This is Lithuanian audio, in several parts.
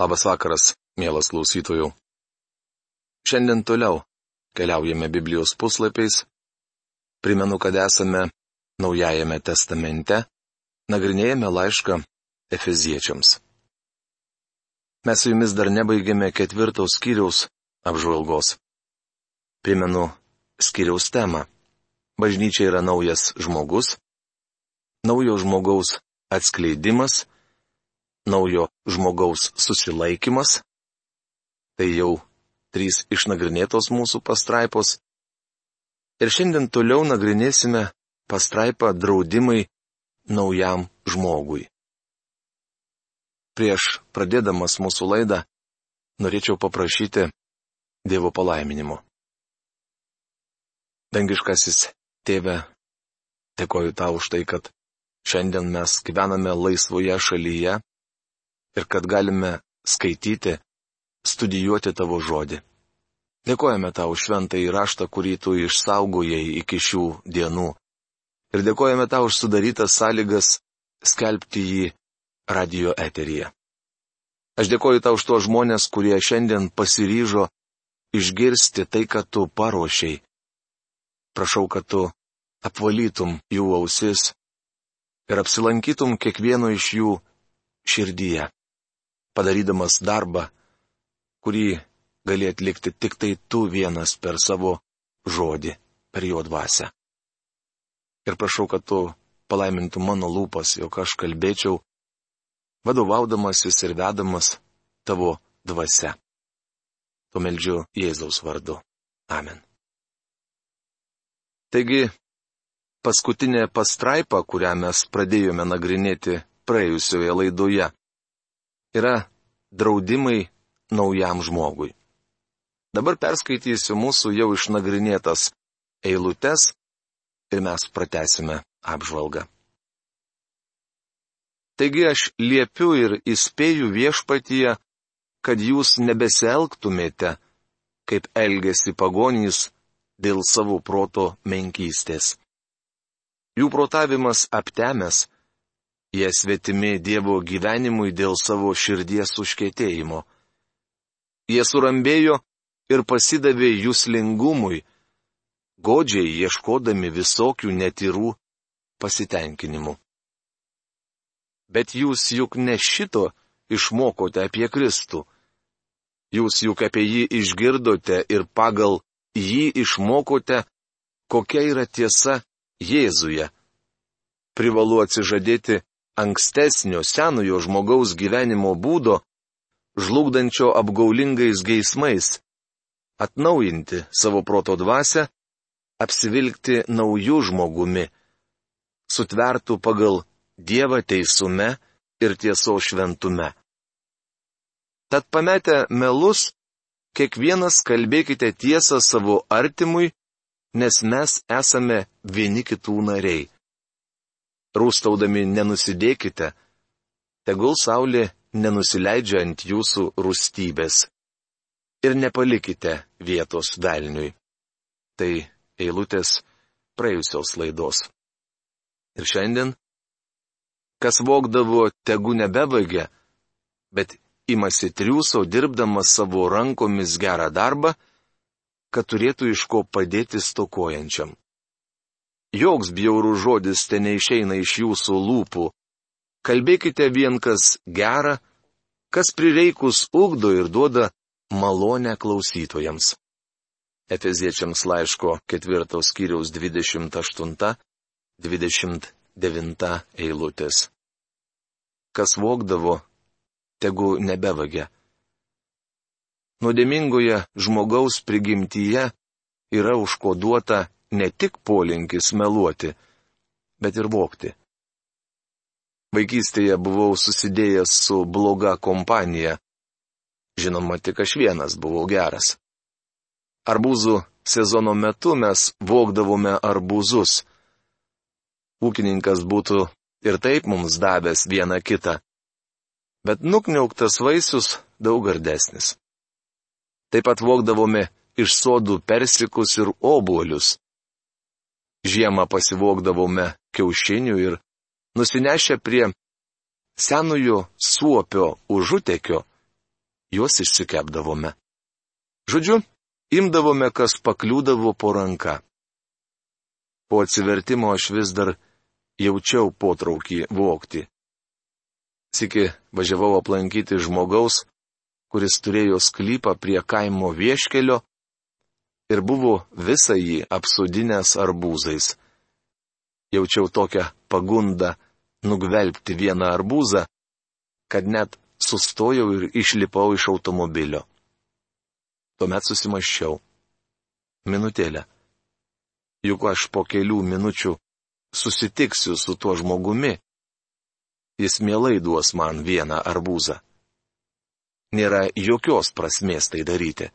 Labas vakaras, mielas klausytojų. Šiandien toliau keliaujame Biblijos puslapiais. Primenu, kad esame Naujajame testamente, nagrinėjame laišką Efeziečiams. Mes su jumis dar nebaigėme ketvirtaus skyriaus apžvalgos. Primenu skyriaus temą. Bažnyčia yra naujas žmogus, naujo žmogaus atskleidimas naujo žmogaus susilaikimas. Tai jau trys išnagrinėtos mūsų pastraipos. Ir šiandien toliau nagrinėsime pastraipą draudimai naujam žmogui. Prieš pradėdamas mūsų laidą norėčiau paprašyti Dievo palaiminimo. Dangiškasis tėve, dėkoju tau už tai, kad šiandien mes gyvename laisvoje šalyje, ir kad galime skaityti, studijuoti tavo žodį. Dėkojame tau šventą įraštą, kurį tu išsaugojai iki šių dienų. Ir dėkojame tau už sudarytas sąlygas skelbti jį radio eteryje. Aš dėkoju tau už tuos žmonės, kurie šiandien pasiryžo išgirsti tai, ką tu paruošiai. Prašau, kad tu apvalytum jų ausis ir apsilankytum kiekvieno iš jų širdyje padarydamas darbą, kurį gali atlikti tik tai tu vienas per savo žodį, per jo dvasę. Ir prašau, kad tu palaimintų mano lūpas, jog aš kalbėčiau, vadovaudamasis ir vedamas tavo dvasia. To meldžiu Jėzaus vardu. Amen. Taigi, paskutinė pastraipa, kurią mes pradėjome nagrinėti praėjusioje laidoje, yra draudimai naujam žmogui. Dabar perskaitysiu mūsų jau išnagrinėtas eilutes ir mes pratesime apžvalgą. Taigi aš liepiu ir įspėju viešpatyje, kad jūs nebesielgtumėte, kaip elgesi pagonys dėl savo proto menkystės. Jų protavimas aptemęs, Jie svetimi Dievo gyvenimui dėl savo širdies užkėtėjimo. Jie surambėjo ir pasidavė jūslingumui, godžiai ieškodami visokių netirų pasitenkinimų. Bet jūs juk ne šito išmokote apie Kristų. Jūs juk apie jį išgirdote ir pagal jį išmokote, kokia yra tiesa Jėzuje. Privalu atsižadėti ankstesnio senojo žmogaus gyvenimo būdo, žlugdančio apgaulingais geismais, atnaujinti savo proto dvasę, apsivilkti naujų žmogumi, sutvertų pagal Dievą teisume ir tieso šventume. Tad pametę melus, kiekvienas kalbėkite tiesą savo artimui, nes mes esame vieni kitų nariai rūstaudami nenusidėkite, tegul saulė nenusileidžia ant jūsų rūstybės. Ir nepalikite vietos velniui. Tai eilutės praėjusios laidos. Ir šiandien, kas vokdavo, tegu nebevagia, bet imasi triūso dirbdamas savo rankomis gerą darbą, kad turėtų iš ko padėti stokojančiam. Joks bjaurų žodis ten neišeina iš jūsų lūpų. Kalbėkite vien kas gera, kas prireikus ugdo ir duoda malonę klausytojams. Efeziečiams laiško ketvirtos kiriaus 28-29 eilutės. Kas vokdavo, tegu nebevagia. Nuodėmingoje žmogaus prigimtyje yra užkoduota ne tik polinkis meluoti, bet ir vokti. Vaikystėje buvau susidėjęs su bloga kompanija. Žinoma, tik aš vienas buvau geras. Arbūzų sezono metu mes vokdavome arbūzus. Ūkininkas būtų ir taip mums davęs vieną kitą. Bet nukniauktas vaisius daug gardesnis. Taip pat vokdavome iš sodų persikus ir obuolius. Žiemą pasivokdavome kiaušinių ir nusinešę prie senojo suopio užutekio juos išsikepdavome. Žodžiu, imdavome, kas pakliūdavo po ranka. Po atsivertimo aš vis dar jaučiau potraukį vokti. Siki važiavau aplankyti žmogaus, kuris turėjo sklypą prie kaimo vieškelio ir buvo visą jį apsudinęs arbūzais. Jaučiau tokią pagundą nugvelbti vieną arbūzą, kad net sustojau ir išlipau iš automobilio. Tuomet susimaščiau. Minutėlę. Juk aš po kelių minučių susitiksiu su tuo žmogumi. Jis mielai duos man vieną arbūzą. Nėra jokios prasmės tai daryti.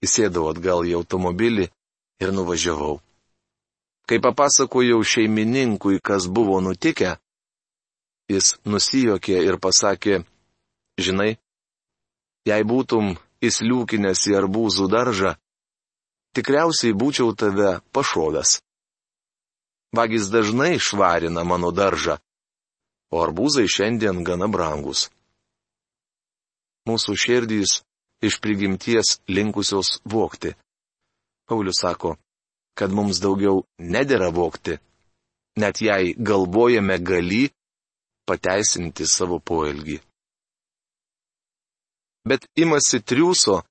Įsėdau atgal į automobilį ir nuvažiavau. Kai papasakojau šeimininkui, kas buvo nutikę, jis nusijokė ir pasakė, žinai, jei būtum įsliūkinęs į arbūzų daržą, tikriausiai būčiau tave pašovęs. Vagis dažnai švarina mano daržą, o arbūzai šiandien gana brangus. Mūsų širdys iš prigimties linkusios vokti. Paulius sako, kad mums daugiau nedėra vokti, net jei galvojame gali pateisinti savo poelgį. Bet imasi triūso,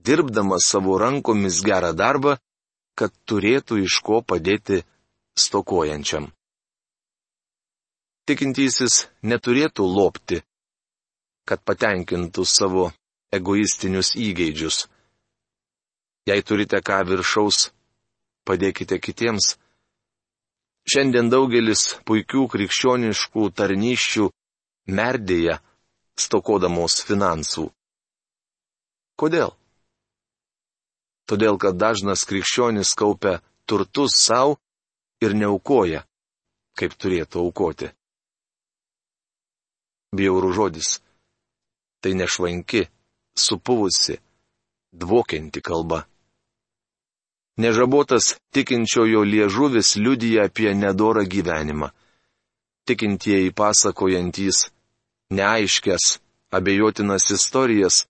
dirbdamas savo rankomis gerą darbą, kad turėtų iš ko padėti stokojančiam. Tikintysis neturėtų lopti, kad patenkintų savo egoistinius įgeidžius. Jei turite ką viršaus, padėkite kitiems. Šiandien daugelis puikių krikščioniškų tarnyščių merdėja, stokodamos finansų. Kodėl? Todėl, kad dažnas krikščionis kaupia turtus savo ir neaukoja, kaip turėtų aukoti. Bjaurų žodis. Tai nešvanki, supuvusi, dvokianti kalba. Nežabotas tikinčiojo liežuvis liudyja apie nedorą gyvenimą. Tikintieji pasakojantys neaiškės, abejotinas istorijas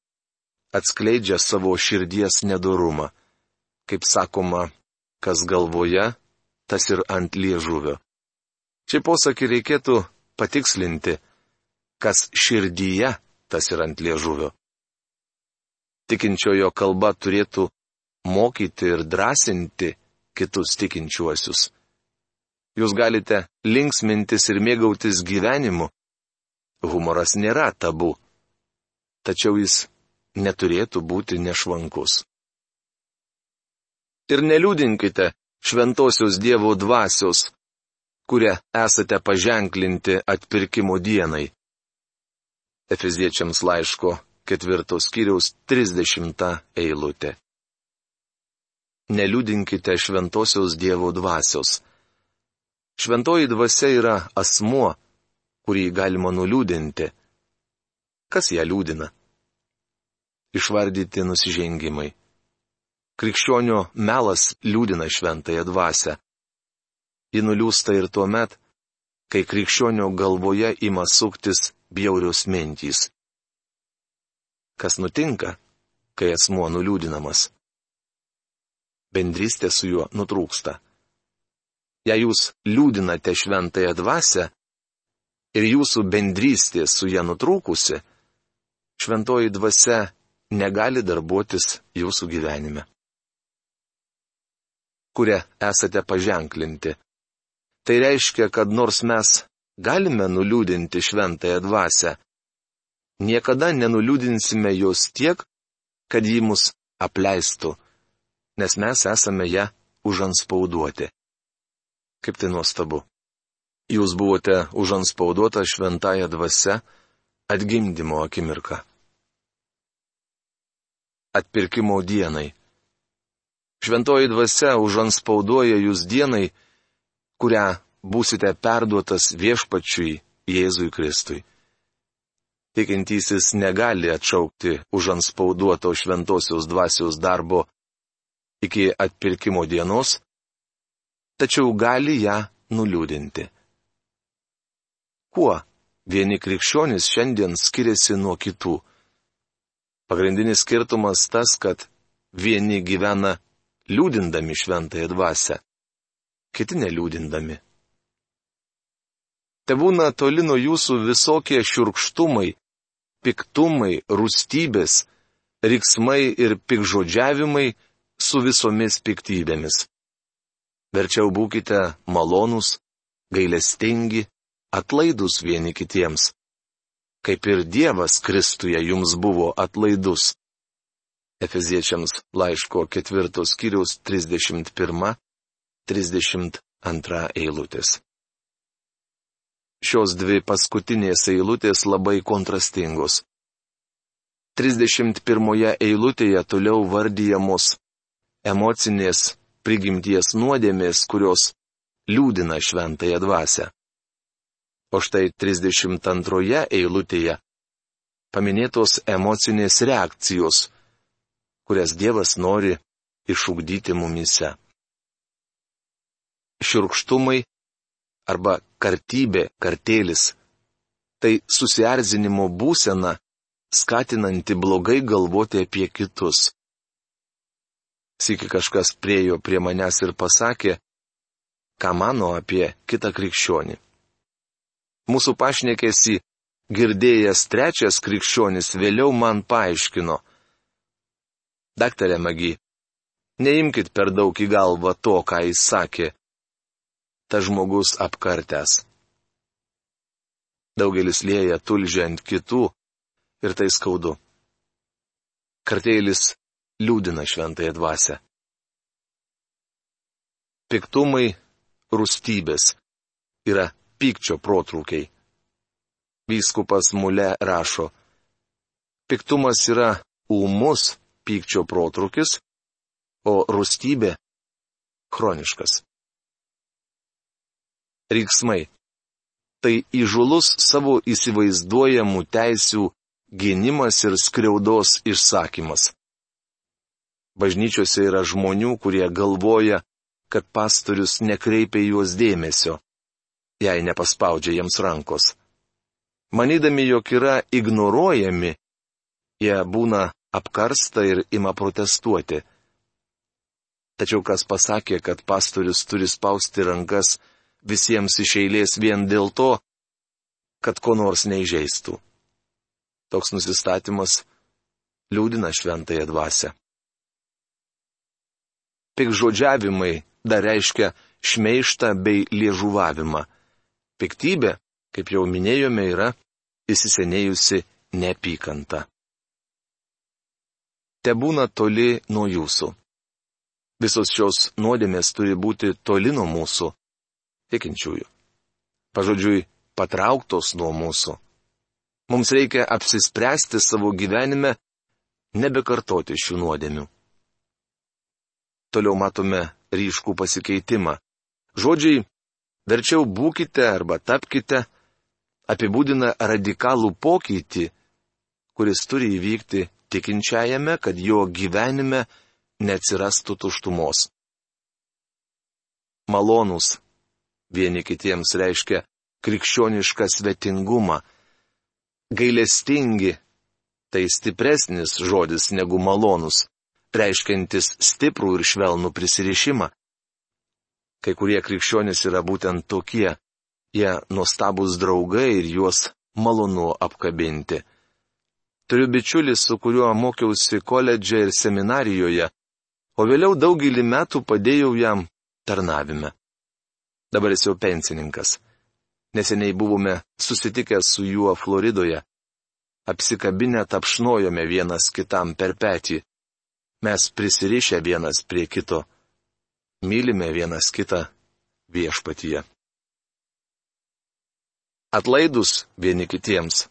atskleidžia savo širdies nedorumą. Kaip sakoma, kas galvoje, tas ir ant liežuvio. Šį posakį reikėtų patikslinti, kas širdyje, tas ir ant liežuvio. Tikinčiojo kalba turėtų mokyti ir drąsinti kitus tikinčiuosius. Jūs galite linksmintis ir mėgautis gyvenimu. Humoras nėra tabu. Tačiau jis neturėtų būti nešvankus. Ir neliūdinkite šventosios Dievo dvasios, kurią esate paženklinti atpirkimo dienai. Efeziečiams laiško ketvirtos kiriaus 30 eilutė neliudinkite šventosios Dievo dvasios. Šventoji dvasia yra asmuo, kurį galima nuliūdinti. Kas ją liūdina? Išvardyti nusižengimai. Krikščionio melas liūdina šventąją dvasę. Ji nuliūsta ir tuo met, kai krikščionio galvoje ima suktis bjaurios mintys. Kas nutinka, kai asmuo nuliūdinamas? bendrystė su juo nutrūksta. Jei jūs liūdinate šventąją dvasę ir jūsų bendrystė su ją nutrūkusi, šventoji dvasia negali darbuotis jūsų gyvenime. Kuria esate paženklinti. Tai reiškia, kad nors mes galime nuliūdinti šventąją dvasę, niekada nenuliūdinsime jos tiek, kad ji mus apleistų nes mes esame ją užanspauduoti. Kaip tai nuostabu. Jūs buvote užanspauduota šventąją dvasę atgimdymo akimirką. Atpirkimo dienai. Šventoji dvasia užanspauduoja jūs dienai, kurią būsite perduotas viešpačiui Jėzui Kristui. Tikintysis negali atšaukti užanspauduoto šventosios dvasios darbo iki atpirkimo dienos, tačiau gali ją nuliūdinti. Kuo vieni krikščionys šiandien skiriasi nuo kitų. Pagrindinis skirtumas tas, kad vieni gyvena liūdindami šventąją dvasę, kiti neliūdindami. Te būna toli nuo jūsų visokie šiurkštumai, piktumai, rūstybės, riksmai ir pikžodžiavimai su visomis piktybėmis. Verčiau būkite malonūs, gailestingi, atlaidus vieni kitiems, kaip ir Dievas Kristuje jums buvo atlaidus. Efeziečiams laiško ketvirtos kiriaus 31-32 eilutės. Šios dvi paskutinės eilutės labai kontrastingos. 31 eilutėje toliau vardyjamos emocinės prigimties nuodėmės, kurios liūdina šventąją dvasę. O štai 32 eilutėje paminėtos emocinės reakcijos, kurias Dievas nori išugdyti mumise. Širkštumai arba kartybė, kartėlis - tai susierzinimo būsena, skatinanti blogai galvoti apie kitus. Siki kažkas priejo prie manęs ir pasakė, ką mano apie kitą krikščionį. Mūsų pašnekėsi girdėjęs trečias krikščionis vėliau man paaiškino. Daktarė Magi, neimkite per daug į galvą to, ką jis sakė. Ta žmogus apkartęs. Daugelis lėja tulžia ant kitų ir tai skaudu. Kartėlis liūdina šventąją dvasę. Piktumai, rūstybės yra pykčio protrūkiai. Vyskupas Mule rašo, piktumas yra ūmus pykčio protrūkis, o rūstybė - chroniškas. Riksmai - tai įžulus savo įsivaizduojamų teisių gynimas ir skriaudos išsakymas. Bažnyčiose yra žmonių, kurie galvoja, kad pastorius nekreipia juos dėmesio, jei nepaspaudžia jiems rankos. Manydami, jog yra ignoruojami, jie būna apkarsta ir ima protestuoti. Tačiau kas pasakė, kad pastorius turi spausti rankas visiems iš eilės vien dėl to, kad ko nors neižeistų. Toks nusistatymas liūdina šventąją dvasę pikžodžiavimai dar reiškia šmeištą bei liežuvavimą. Piktybė, kaip jau minėjome, yra įsisenėjusi neapykanta. Te būna toli nuo jūsų. Visos šios nuodėmės turi būti toli nuo mūsų, tikinčiųjų. Pažodžiui, patrauktos nuo mūsų. Mums reikia apsispręsti savo gyvenime nebekartoti šių nuodėmių. Toliau matome ryškų pasikeitimą. Žodžiai verčiau būkite arba tapkite apibūdina radikalų pokytį, kuris turi įvykti tikinčiajame, kad jo gyvenime neatsirastų tuštumos. Malonus vieni kitiems reiškia krikščionišką svetingumą. Gailestingi tai stipresnis žodis negu malonus reiškiantis stiprų ir švelnų prisirišimą. Kai kurie krikščionys yra būtent tokie, jie nuostabus draugai ir juos malonu apkabinti. Turiu bičiulį, su kuriuo mokiausi koledže ir seminarijoje, o vėliau daugelį metų padėjau jam tarnavime. Dabar jis jau pensininkas. Neseniai buvome susitikę su juo Floridoje. Apsikabinę tapšnojome vienas kitam per petį. Mes prisirišę vienas prie kito, mylime vienas kitą viešpatyje. Atlaidus vieni kitiems.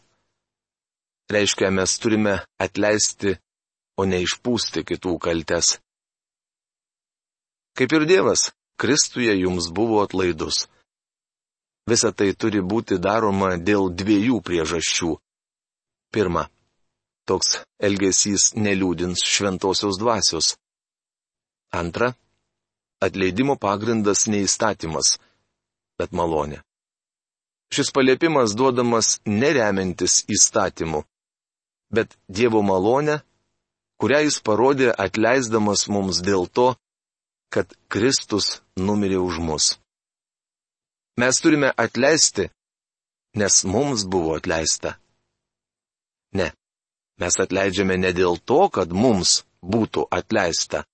Reiškia, mes turime atleisti, o ne išpūsti kitų kaltes. Kaip ir Dievas, Kristuje jums buvo atlaidus. Visa tai turi būti daroma dėl dviejų priežasčių. Pirma, toks elgesys neliūdins šventosios dvasios. Antra, atleidimo pagrindas neįstatymas, bet malonė. Šis paliepimas duodamas neremintis įstatymu, bet Dievo malonę, kurią jis parodė atleisdamas mums dėl to, kad Kristus numirė už mus. Mes turime atleisti, nes mums buvo atleista. Ne, mes atleidžiame ne dėl to, kad mums būtų atleista.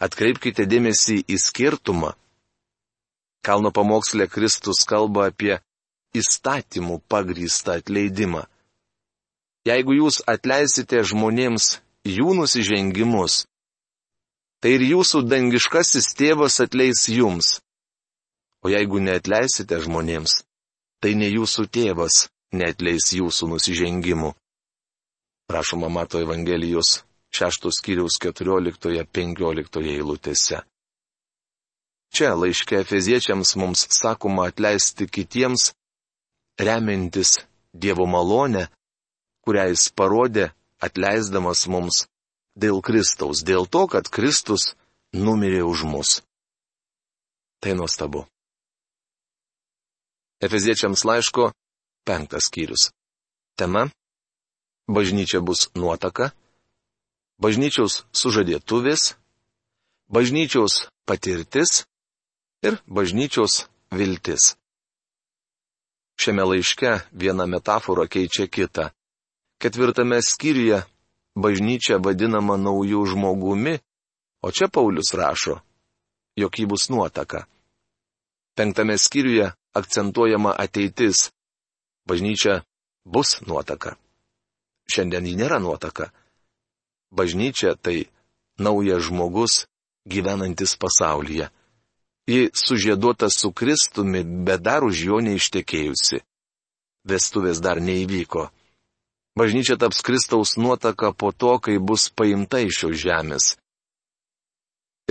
Atkreipkite dėmesį į skirtumą. Kalno pamokslė Kristus kalba apie įstatymų pagrįstą atleidimą. Jeigu jūs atleisite žmonėms jų nusižengimus, tai ir jūsų dangiškasis tėvas atleis jums. O jeigu neatleisite žmonėms, tai ne jūsų tėvas neatleis jūsų nusižengimų. Prašoma Mato Evangelijos 6 skyriaus 14-15 eilutėse. Čia laiške Efeziečiams mums sakoma atleisti kitiems, remintis Dievo malonę, kurią jis parodė, atleisdamas mums dėl Kristaus, dėl to, kad Kristus numirė už mus. Tai nuostabu. Efeziečiams laiško penktas skyrius. Tema bažnyčia bus nuotaka, bažnyčiaus sužadėtuvės, bažnyčiaus patirtis ir bažnyčiaus viltis. Šiame laiške viena metafora keičia kitą. Ketvirtame skyriuje bažnyčia vadinama naujų žmogumi, o čia Paulius rašo, jog ji bus nuotaka. Penktame skyriuje akcentuojama ateitis. Bažnyčia bus nuotaka. Šiandien ji nėra nuotaka. Bažnyčia tai naujas žmogus gyvenantis pasaulyje. Ji sužieduota su Kristumi, bet dar už jo neištekėjusi. Vestuvės dar neįvyko. Bažnyčia taps Kristaus nuotaka po to, kai bus paimta iš šios žemės.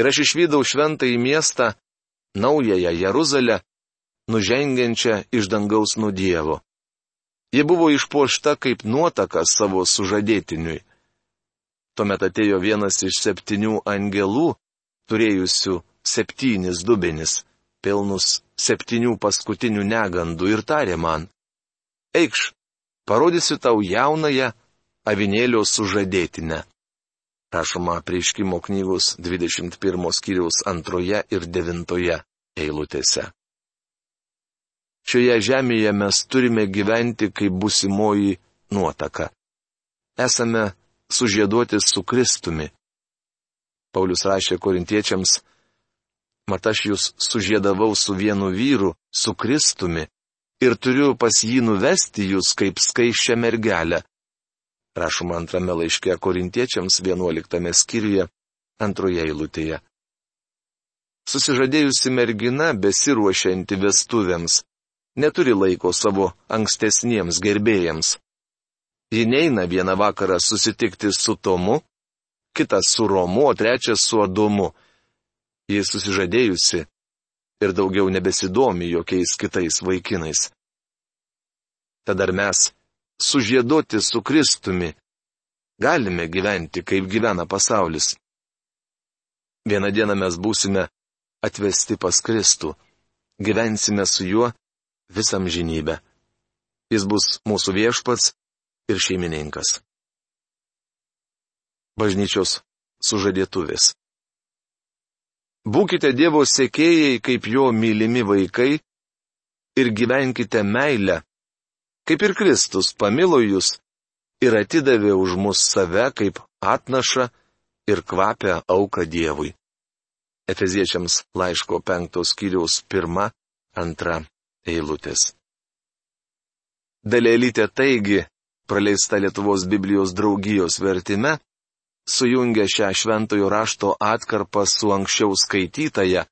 Ir aš išvydau šventą į miestą, naująją Jeruzalę, nužengiančią iš dangaus nuo Dievo. Ji buvo išpuošta kaip nuotaka savo sužadėtiniui. Tuomet atėjo vienas iš septynių angelų, turėjusių septynis dubenis, pilnus septynių paskutinių negandų ir tarė man. Eikš, parodysiu tau jaunąją avinėlio sužadėtinę. Rašoma prieškimo knygos 21 skyriaus antroje ir devintoje eilutėse. Šioje žemėje mes turime gyventi kaip busimoji nuotaka. Esame sužieduoti su Kristumi. Paulius rašė korintiečiams, mat aš jūs sužiedavau su vienu vyru, su Kristumi, ir turiu pas jį nuvesti jūs kaip skaiščią mergelę. Rašoma antrame laiške korintiečiams 11 skyriuje, antroje eilutėje. Susižadėjusi mergina besiruošianti vestuvėms neturi laiko savo ankstesniems gerbėjams. Ji neina vieną vakarą susitikti su Tomu, kitas su Romu, o trečias su Adomu. Ji susižadėjusi ir daugiau nebesidomi jokiais kitais vaikinais. Tad ar mes, sužieduoti su Kristumi, galime gyventi, kaip gyvena pasaulis? Vieną dieną mes būsime atvesti pas Kristų, gyvensime su juo visam žinybę. Jis bus mūsų viešpats ir šeimininkas. Bažnyčios sužadėtuvės. Būkite Dievo sėkėjai kaip jo mylimi vaikai ir gyvenkite meilę, kaip ir Kristus pamilo jūs ir atidavė už mus save kaip atnašą ir kvapę auką Dievui. Efeziečiams laiško penktos kiriaus pirma, antra eilutės. Dalelytė taigi, praleista Lietuvos Biblijos draugijos vertime, sujungia šią šventojo rašto atkarpą su anksčiau skaitytaja,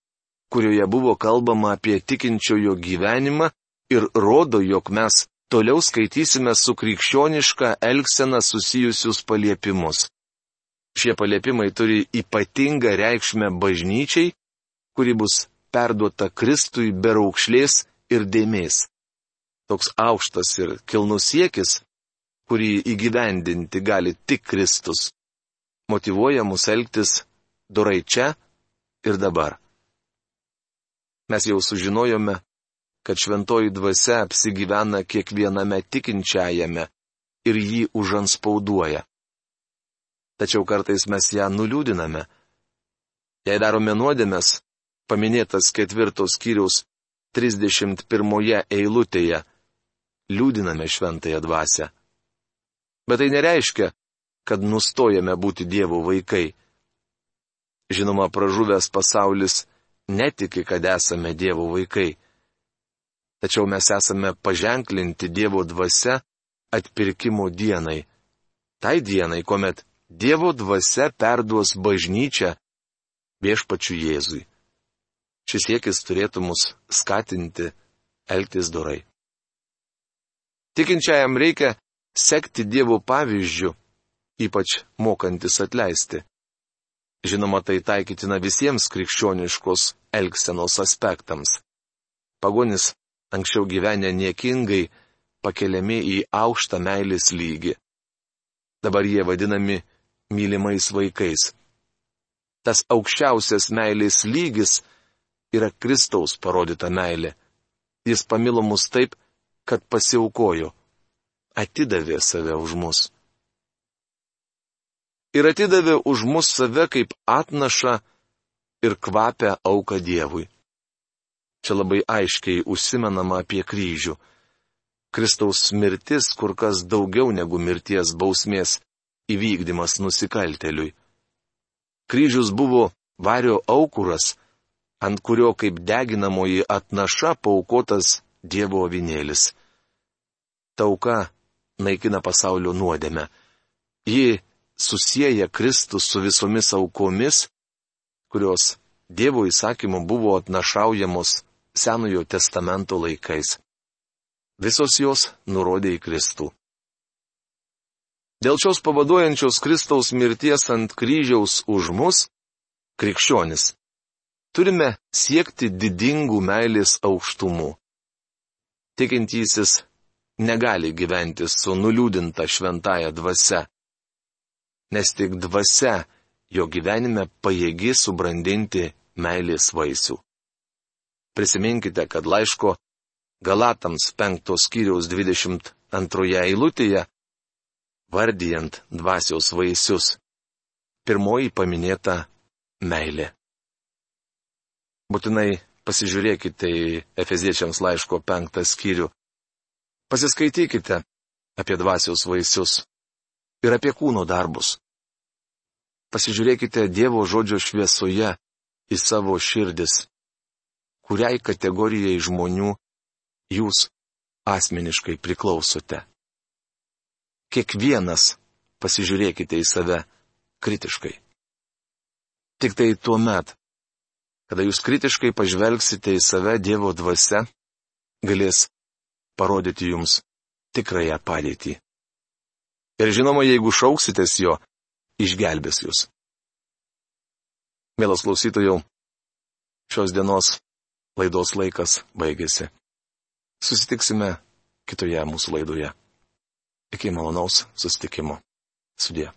kurioje buvo kalbama apie tikinčiojo gyvenimą ir rodo, jog mes toliau skaitysime su krikščioniška elgsena susijusius paliepimus. Šie paliepimai turi ypatingą reikšmę bažnyčiai, kuri bus perduota Kristui be raukšlės ir dėmės. Toks aukštas ir kilnus siekis, kurį įgyvendinti gali tik Kristus, motivuoja mus elgtis dorai čia ir dabar. Mes jau sužinojome, kad šventoji dvasia apsigyvena kiekviename tikinčiajame ir jį užanspauduoja. Tačiau kartais mes ją nuliūdiname. Jei darome nuodėmės, paminėtas ketvirtos skyriaus 31 eilutėje, liūdiname šventąją dvasę. Bet tai nereiškia, kad nustojame būti Dievo vaikai. Žinoma, pražuvęs pasaulis netiki, kad esame Dievo vaikai. Tačiau mes esame paženklinti Dievo dvasia atpirkimo dienai. Tai dienai, kuomet Dievo dvasia perduos bažnyčią viešpačiu Jėzui. Šis siekis turėtų mus skatinti elgtis dorai. Tikinčiajam reikia sekti Dievo pavyzdžių, ypač mokantis atleisti. Žinoma, tai taikytina visiems krikščioniškos elgsenos aspektams. Pagonis anksčiau gyvenę niekingai pakeliami į aukštą meilės lygį. Dabar jie vadinami mylimais vaikais. Tas aukščiausias meilės lygis yra Kristaus parodyta meilė. Jis pamilo mus taip, kad pasiaukojo, atidavė save už mus ir atidavė už mus save kaip atnašą ir kvapę auką Dievui. Čia labai aiškiai užsimenama apie kryžių. Kristaus mirtis kur kas daugiau negu mirties bausmės įvykdymas nusikalteliui. Kryžius buvo vario aukuras, ant kurio kaip deginamoji atnaša paukotas Dievo avinėlis. Tauka naikina pasaulio nuodėmę. Ji susiję Kristus su visomis aukomis, kurios Dievo įsakymu buvo atnašaujamos Senojo testamento laikais. Visos jos nurodė į Kristų. Dėl šios pavaduojančios Kristaus mirties ant kryžiaus už mus, krikščionis, turime siekti didingų meilės aukštumų. Tikintysis negali gyventi su nuliūdinta šventaja dvasia nes tik dvasia jo gyvenime pajėgi subrandinti meilės vaisių. Prisiminkite, kad laiško Galatams 5 skyriaus 22 eilutėje, vardijant dvasios vaisius, pirmoji paminėta meilė. Būtinai pasižiūrėkite į Efeziečiams laiško penktą skyrių. Pasiskaitykite apie dvasios vaisius ir apie kūno darbus. Pasižiūrėkite Dievo žodžio šviesoje į savo širdis. Kuriai kategorijai žmonių jūs asmeniškai priklausote? Kiekvienas pasižiūrėkite į save kritiškai. Tik tai tuo met, kada jūs kritiškai pažvelgsite į save Dievo dvasia, galės parodyti jums tikrąją padėtį. Ir žinoma, jeigu šauksitės jo, išgelbės jūs. Mielas klausytojų, šios dienos laidos laikas baigėsi. Susitiksime kitoje mūsų laidoje. Iki malonaus susitikimo. Sudė.